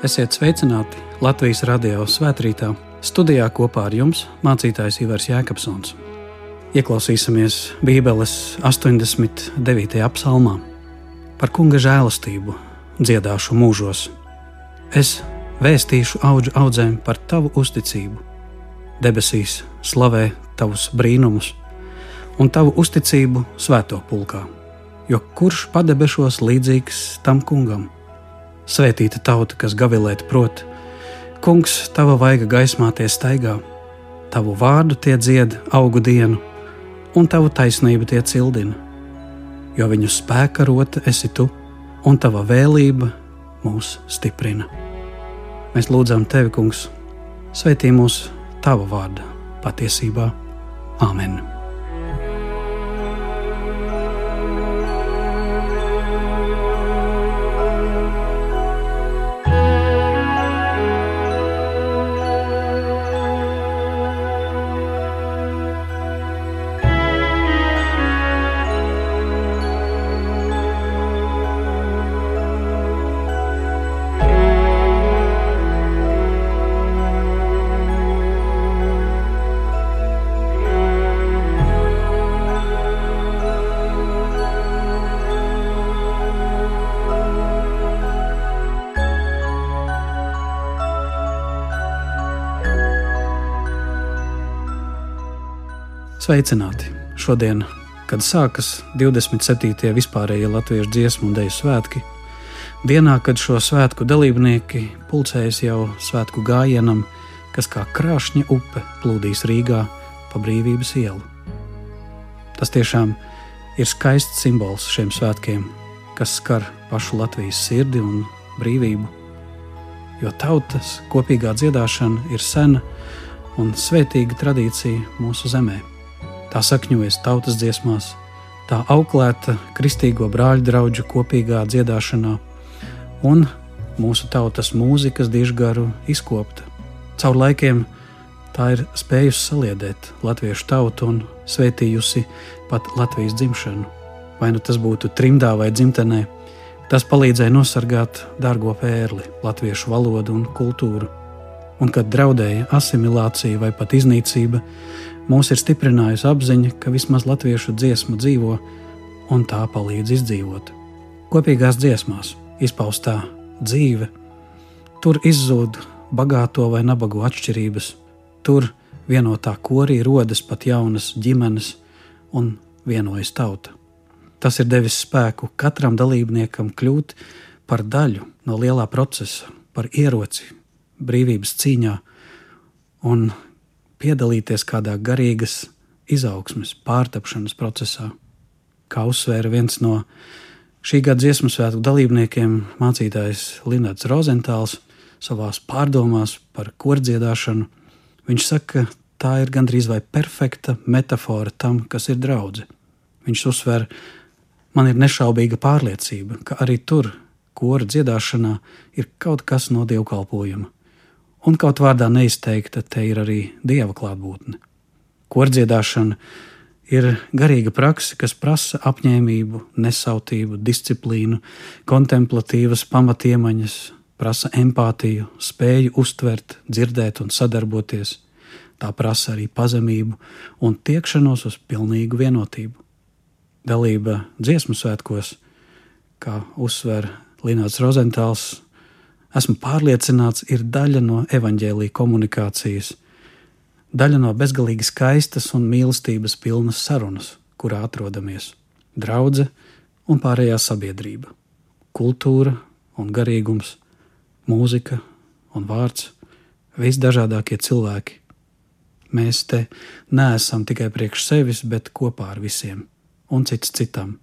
Esiet sveicināti Latvijas radio svētkrītā. Studijā kopā ar jums mācītājs Ivars Jēkabsons. Ieklausīsimies Bībeles 89. psalmā par kunga žēlastību, dziedāšu mūžos. Es vēstīšu augu audzēm par tavu uzticību. Debesīs slavē tavus brīnumus un tavu uzticību svēto pulkā, jo kurš padebešos līdzīgs tam kungam? Svētīta tauta, kas gavilēt prot, Kungs, tava vaiga gaismā tie staigā, tavu vārdu tie dzied augu dienu, un tavu taisnību tie cildina. Jo viņu spēka rota esi tu, un tava vēlība mūs stiprina. Mēs lūdzam tevi, Kungs, svētī mūs tava vārda patiesībā. Āmen! Sveicināti! Šodien, kad sākas 27. vispārējie latviešu dziesmu un dēļu svētki, dienā, kad šo svētku dalībnieki pulcējas jau svētku gājienam, kas kā krāšņa upe plūdīs Rīgā pa brīvības ielu. Tas tiešām ir skaists simbols šiem svētkiem, kas skar pašu Latvijas sirdi un brīvību. Jo tautas kopīgā dziedāšana ir sena un svētīga tradīcija mūsu zemē. Tā sakņojas tautas dziesmās, tā auklēta kristīgo brāļu draugu kopīgā dziedāšanā un mūsu tautas mūzikas dižgaru izkopta. Caur laikiem tā ir spējusi saliedēt latviešu tautu un svētījusi pat Latvijas dzimšanu. Vai nu tas būtu trimdā vai dzimtenē, tas palīdzēja nosargāt dārgo pērli, latviešu valodu un kultūru. Un kad draudēja asimilācija vai pat iznīcība, Mūs ir stiprinājusi apziņa, ka vismaz latviešu dziesma dzīvo un tā palīdz izdzīvot. Kopīgās dziesmās izpaustā dzīve, tur izzūd bagāto vai nabago atšķirības, tur vienotā korī rodas pat jaunas ģimenes un vienojas tauta. Tas ir devis spēku katram dalībniekam kļūt par daļu no lielā procesa, par ieroci brīvības cīņā un piedalīties kādā garīgas izaugsmes, pārtapšanas procesā. Kā uzsvēra viens no šī gada dziesmu svētku dalībniekiem, mācītājs Linards Rozentāls, savā pārdomās par kordziedāšanu, viņš saka, ka tā ir gandrīz vai perfekta metāfora tam, kas ir draudzene. Viņš uzsver, man ir nešaubīga pārliecība, ka arī tur, kora dziedāšanā, ir kaut kas no dievkalpojuma un kaut vārdā neizteikta te ir arī dieva klātbūtne. Kordziedāšana ir garīga praksa, kas prasa apņēmību, nesautību, disciplīnu, kontemplatīvas pamatiemaņas, prasa empātiju, spēju uztvert, dzirdēt un sadarboties. Tā prasa arī pazemību un tiekšanos uz pilnīgu vienotību. Dalība dziesmu svētkos, kā uzsver Linnāts Rozentāls, esmu pārliecināts, ir daļa no evaņģēlīja komunikācijas, daļa no bezgalīgi skaistas un mīlestības pilnas sarunas, kurā atrodamies - draudzene un pārējā sabiedrība, kultūra un garīgums, mūzika un vārds, visdažādākie cilvēki. Mēs te neesam tikai priekš sevis, bet kopā ar visiem. Un cits citam.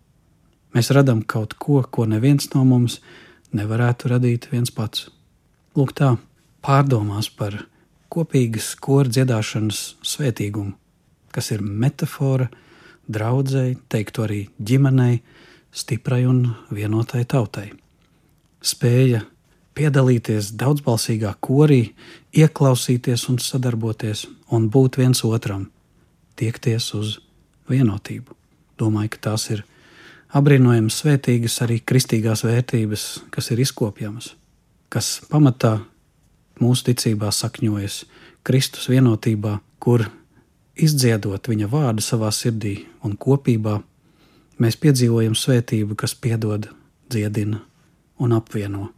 Mēs radām kaut ko, ko neviens no mums nevar nevarētu radīt viens pats. Lūk, tā pārdomās par kopīgas koru dziedāšanas svētīgumu, kas ir metāfora draudzēji, teiktu arī ģimenei, stiprai un vienotai tautai. Spēja piedalīties daudzbalsīgā korī, ieklausīties un sadarboties un būt viens otram, tiekties uz vienotību. Domāju, ka tās ir apbrīnojami svētīgas arī kristīgās vērtības, kas ir izkopjamas. kas pamatā mūsu ticībā sakņojas Kristus vienotībā, kur izdziedot viņa vārdu savā sirdī un kopībā, mēs piedzīvojam svētību, kas piedod, dziedina un apvieno.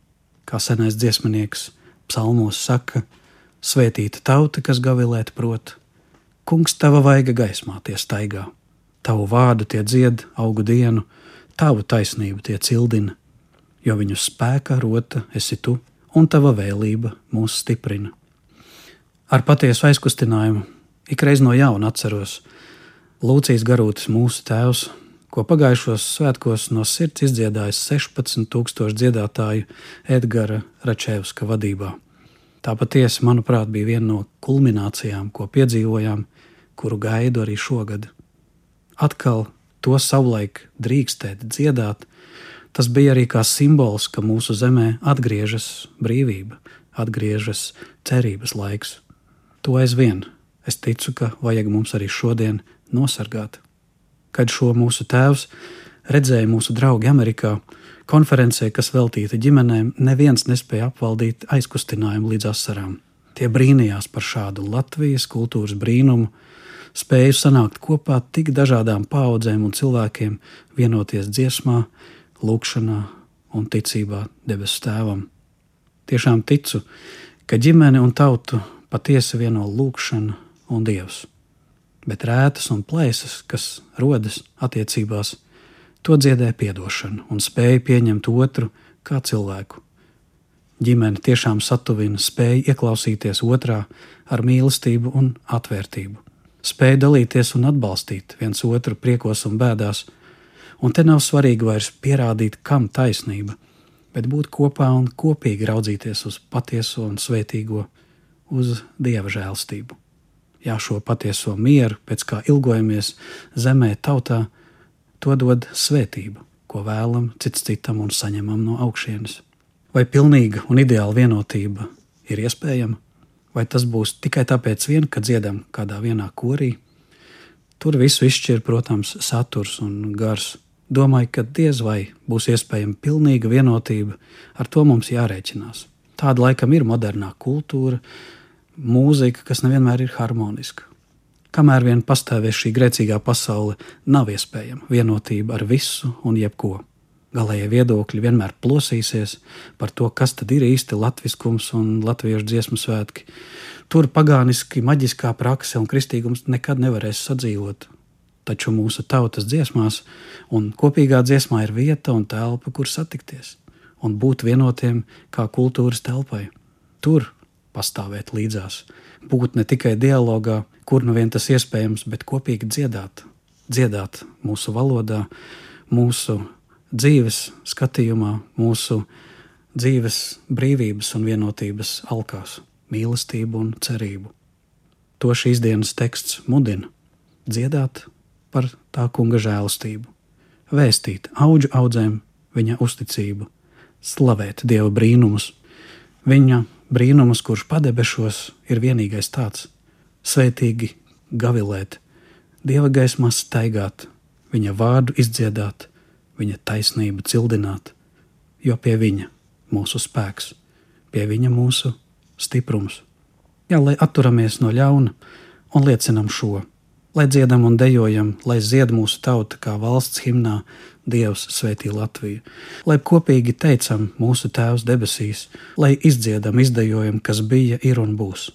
Kā senais dziesminieks psalmos saka, svētīta tauta, kas gavilēt prot, kungs tava vaiga gaismā tie staigā, tavu vārdu tie dzied augu dienu, tavu taisnību tie cildina, jo viņu spēka rota esi tu, un tava vēlība mūs stiprina. Ar patiesu aizkustinājumu ikreiz no jauna atceros Lūcijas garūtis mūsu tēvs, ko pagājušos svētkos no sirds izdziedājis 16,000 dziedātāju Edgara Račevska vadībā. Tā patiesi, manuprāt, bija viena no kulminācijām, ko piedzīvojām, kuru gaidu arī šogad. Atkal to savulaik drīkstēt dziedāt, tas bija arī kā simbols, ka mūsu zemē atgriežas brīvība, atgriežas cerības laiks. To aizvien es ticu, ka vajag mums arī šodien nosargāt kad šo mūsu tēvs redzēja mūsu draugi Amerikā. Konferencē, kas veltīta ģimenēm, neviens nespēja apvaldīt aizkustinājumu līdz asarām. Tie brīnījās par šādu Latvijas kultūras brīnumu, spēju sanākt kopā tik dažādām paudzēm un cilvēkiem, vienoties dziesmā, lūgšanā un ticībā debesu tēvam. Tiešām ticu, ka ģimene un tautu patiesi vieno lūgšana un dievs bet rētas un plēsas, kas rodas attiecībās, to dziedē piedošana un spēja pieņemt otru kā cilvēku. Ģimene tiešām satuvina spēju ieklausīties otrā ar mīlestību un atvērtību, spēju dalīties un atbalstīt viens otru priekos un bēdās, un te nav svarīgi vairs pierādīt, kam taisnība, bet būt kopā un kopīgi raudzīties uz patieso un svētīgo, uz dieva žēlstību. Jā, šo patieso mieru, pēc kā ilgojamies zemē, tautā, to dod svētība, ko vēlam cits citam un saņemam no augšienes. Vai pilnīga un ideāla vienotība ir iespējama, vai tas būs tikai tāpēc, vien, ka dziedam kādā vienā korī? Tur visu izšķir, protams, saturs un gars. Domāju, ka diez vai būs iespējama pilnīga vienotība, ar to mums jārēķinās. Tāda laikam ir modernā kultūra, mūzika, kas nevienmēr ir harmoniska. Kamēr vien pastāvēs šī grēcīgā pasaule, nav iespējama vienotība ar visu un jebko. Galējie viedokļi vienmēr plosīsies par to, kas tad ir īsti latviskums un latviešu dziesmu svētki. Tur pagāniski, maģiskā prakse un kristīgums nekad nevarēs sadzīvot. Taču mūsu tautas dziesmās un kopīgā dziesmā ir vieta un telpa, kur satikties un būt vienotiem kā kultūras telpai. Tur pastāvēt līdzās, būt ne tikai dialogā, kur nu vien tas iespējams, bet kopīgi dziedāt, dziedāt mūsu valodā, mūsu dzīves skatījumā, mūsu dzīves brīvības un vienotības alkās, mīlestību un cerību. To šīs dienas teksts mudina dziedāt par tā kunga žēlastību, vēstīt augu audzēm viņa uzticību, slavēt dieva brīnumus, viņa brīnumus, kurš padebešos ir vienīgais tāds - svētīgi gavilēt, dieva gaismā staigāt, viņa vārdu izdziedāt, viņa taisnību cildināt, jo pie viņa mūsu spēks, pie viņa mūsu stiprums. Jā, lai atturamies no ļauna un liecinam šo lai dziedam un dejojam, lai zied mūsu tauta kā valsts himnā, Dievs svētī Latviju, lai kopīgi teicam mūsu Tēvs debesīs, lai izdziedam, izdejojam, kas bija, ir un būs.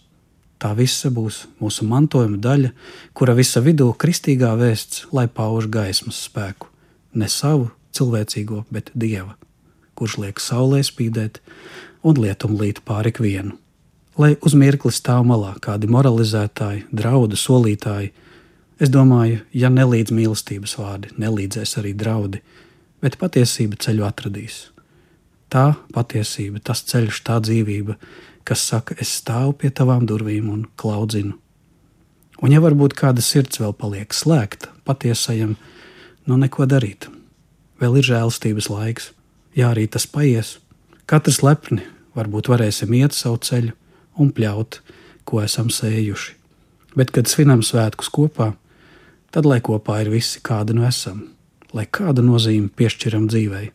Tā visa būs mūsu mantojuma daļa, kura visa vidū kristīgā vēsts, lai pauž gaismas spēku, ne savu cilvēcīgo, bet Dieva, kurš liek saulē spīdēt un lietum līt pāri ikvienu. Lai uz mirkli stāv malā kādi moralizētāji, draudu solītāji, Es domāju, ja nelīdz mīlestības vārdi, nelīdzēs arī draudi, bet patiesība ceļu atradīs. Tā patiesība, tas ceļš, tā dzīvība, kas saka, es stāvu pie tavām durvīm un klaudzinu. Un ja varbūt kāda sirds vēl paliek slēgta patiesajam, nu neko darīt. Vēl ir žēlstības laiks, ja arī tas paies. Katrs lepni varbūt varēsim iet savu ceļu un pļaut, ko esam sējuši. Bet, kad svinam svētkus kopā, tad lai kopā ir visi, kādi nu esam, lai kādu nozīmi piešķiram dzīvei.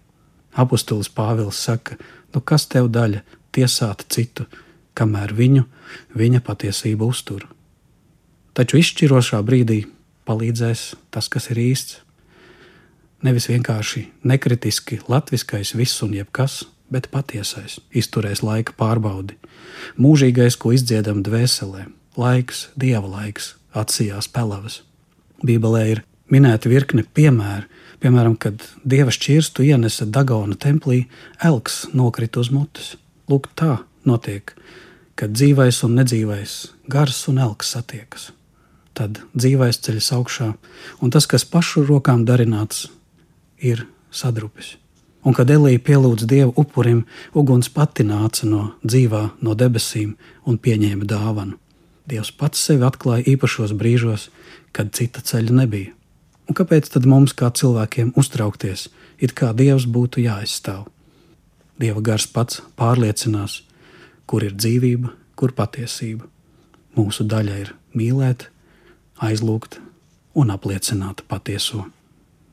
Apostols Pāvils saka, nu kas tev daļa tiesāt citu, kamēr viņu viņa patiesība uztur. Taču izšķirošā brīdī palīdzēs tas, kas ir īsts. Nevis vienkārši nekritiski latviskais viss un jebkas, bet patiesais, izturēs laika pārbaudi, mūžīgais, ko izdziedam dvēselē, laiks, dieva laiks, acījās pelavas. Bībelē ir minēta virkne piemēru, piemēram, kad dieva šķirstu ienesa Dagona templī, elks nokrita uz mutes. Lūk, tā notiek, kad dzīvais un nedzīvais, gars un elks satiekas. Tad dzīvais ceļas augšā, un tas, kas pašu rokām darināts, ir sadrupis. Un kad Elīja pielūdz dievu upurim, uguns pati nāca no dzīvā, no debesīm un pieņēma dāvanu. Dievs pats sevi atklāja īpašos brīžos, kad cita ceļa nebija. Un kāpēc tad mums, kā cilvēkiem, uztraukties, it kā Dievs būtu jāaizstāv? Dieva gars pats pārliecinās, kur ir dzīvība, kur patiesība. Mūsu daļa ir mīlēt, aizlūgt un apliecināt patieso.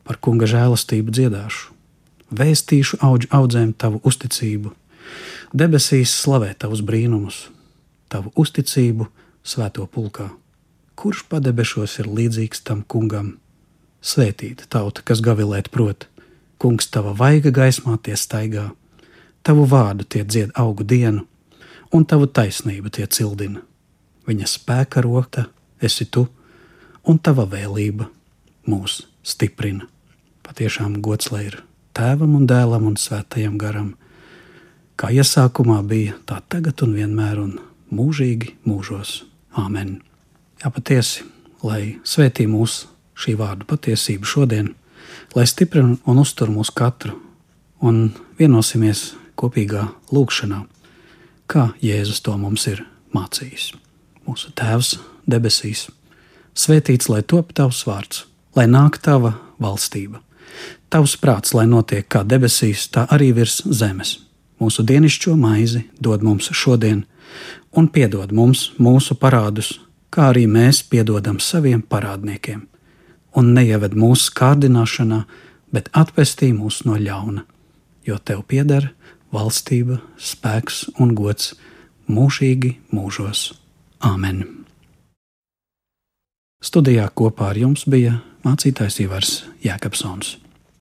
Par kunga žēlastību dziedāšu, vēstīšu augu audzēm tavu uzticību, debesīs slavē tavus brīnumus, tavu uzticību svēto pulkā. Kurš padebešos ir līdzīgs tam kungam? Svētīta tauta, kas gavilēt prot, kungs tava vaiga gaismā tie staigā, tavu vārdu tie dzied augu dienu, un tavu taisnību tie cildina. Viņa spēka rokta esi tu, un tava vēlība mūs stiprina. Patiešām gods lai ir tēvam un dēlam un svētajam garam, kā iesākumā bija, tā tagad un vienmēr un mūžīgi mūžos. Āmen! Jā, patiesi, lai svētī mūsu šī vārda patiesību šodien, lai stiprina un uztur mūs katru, un vienosimies kopīgā lūkšanā, kā Jēzus to mums ir mācījis. Mūsu Tēvs debesīs, svētīts lai top tavs vārds, lai nāk tava valstība, tavs prāts, lai notiek kā debesīs, tā arī virs zemes. Mūsu dienascho maizi dod mums šodien, un piedod mums mūsu parādus, kā arī mēs piedodam saviem parādniekiem un neieved mūsu kārdināšanā, bet atpestī mūs no ļauna, jo tev pieder valstība, spēks un gods mūžīgi mūžos. Āmen! Studijā kopā ar jums bija mācītājs Ivars Jēkabsons.